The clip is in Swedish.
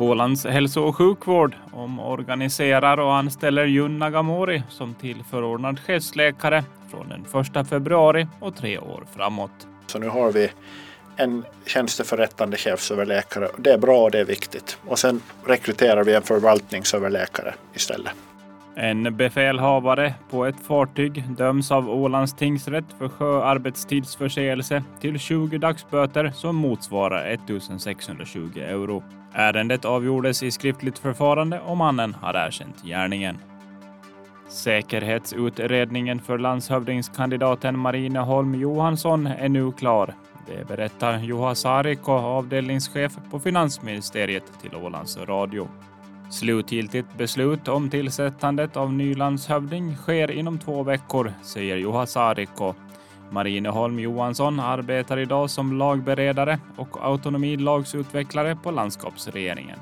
Ålands hälso och sjukvård omorganiserar och anställer Jun Nagamori som tillförordnad chefsläkare från den 1 februari och tre år framåt. Så nu har vi en tjänsteförrättande chefsöverläkare. Det är bra och det är viktigt. Och sen rekryterar vi en förvaltningsöverläkare istället. En befälhavare på ett fartyg döms av Ålands tingsrätt för sjöarbetstidsförseelse till 20 dagsböter som motsvarar 1620 euro. Ärendet avgjordes i skriftligt förfarande och mannen har erkänt gärningen. Säkerhetsutredningen för landshövdingskandidaten Marineholm Johansson är nu klar. Det berättar Juha Saarikko, avdelningschef på Finansministeriet till Ålands Radio. Slutgiltigt beslut om tillsättandet av ny landshövding sker inom två veckor, säger Juha Saarikko. Marineholm Johansson arbetar idag som lagberedare och autonomilagsutvecklare på landskapsregeringen.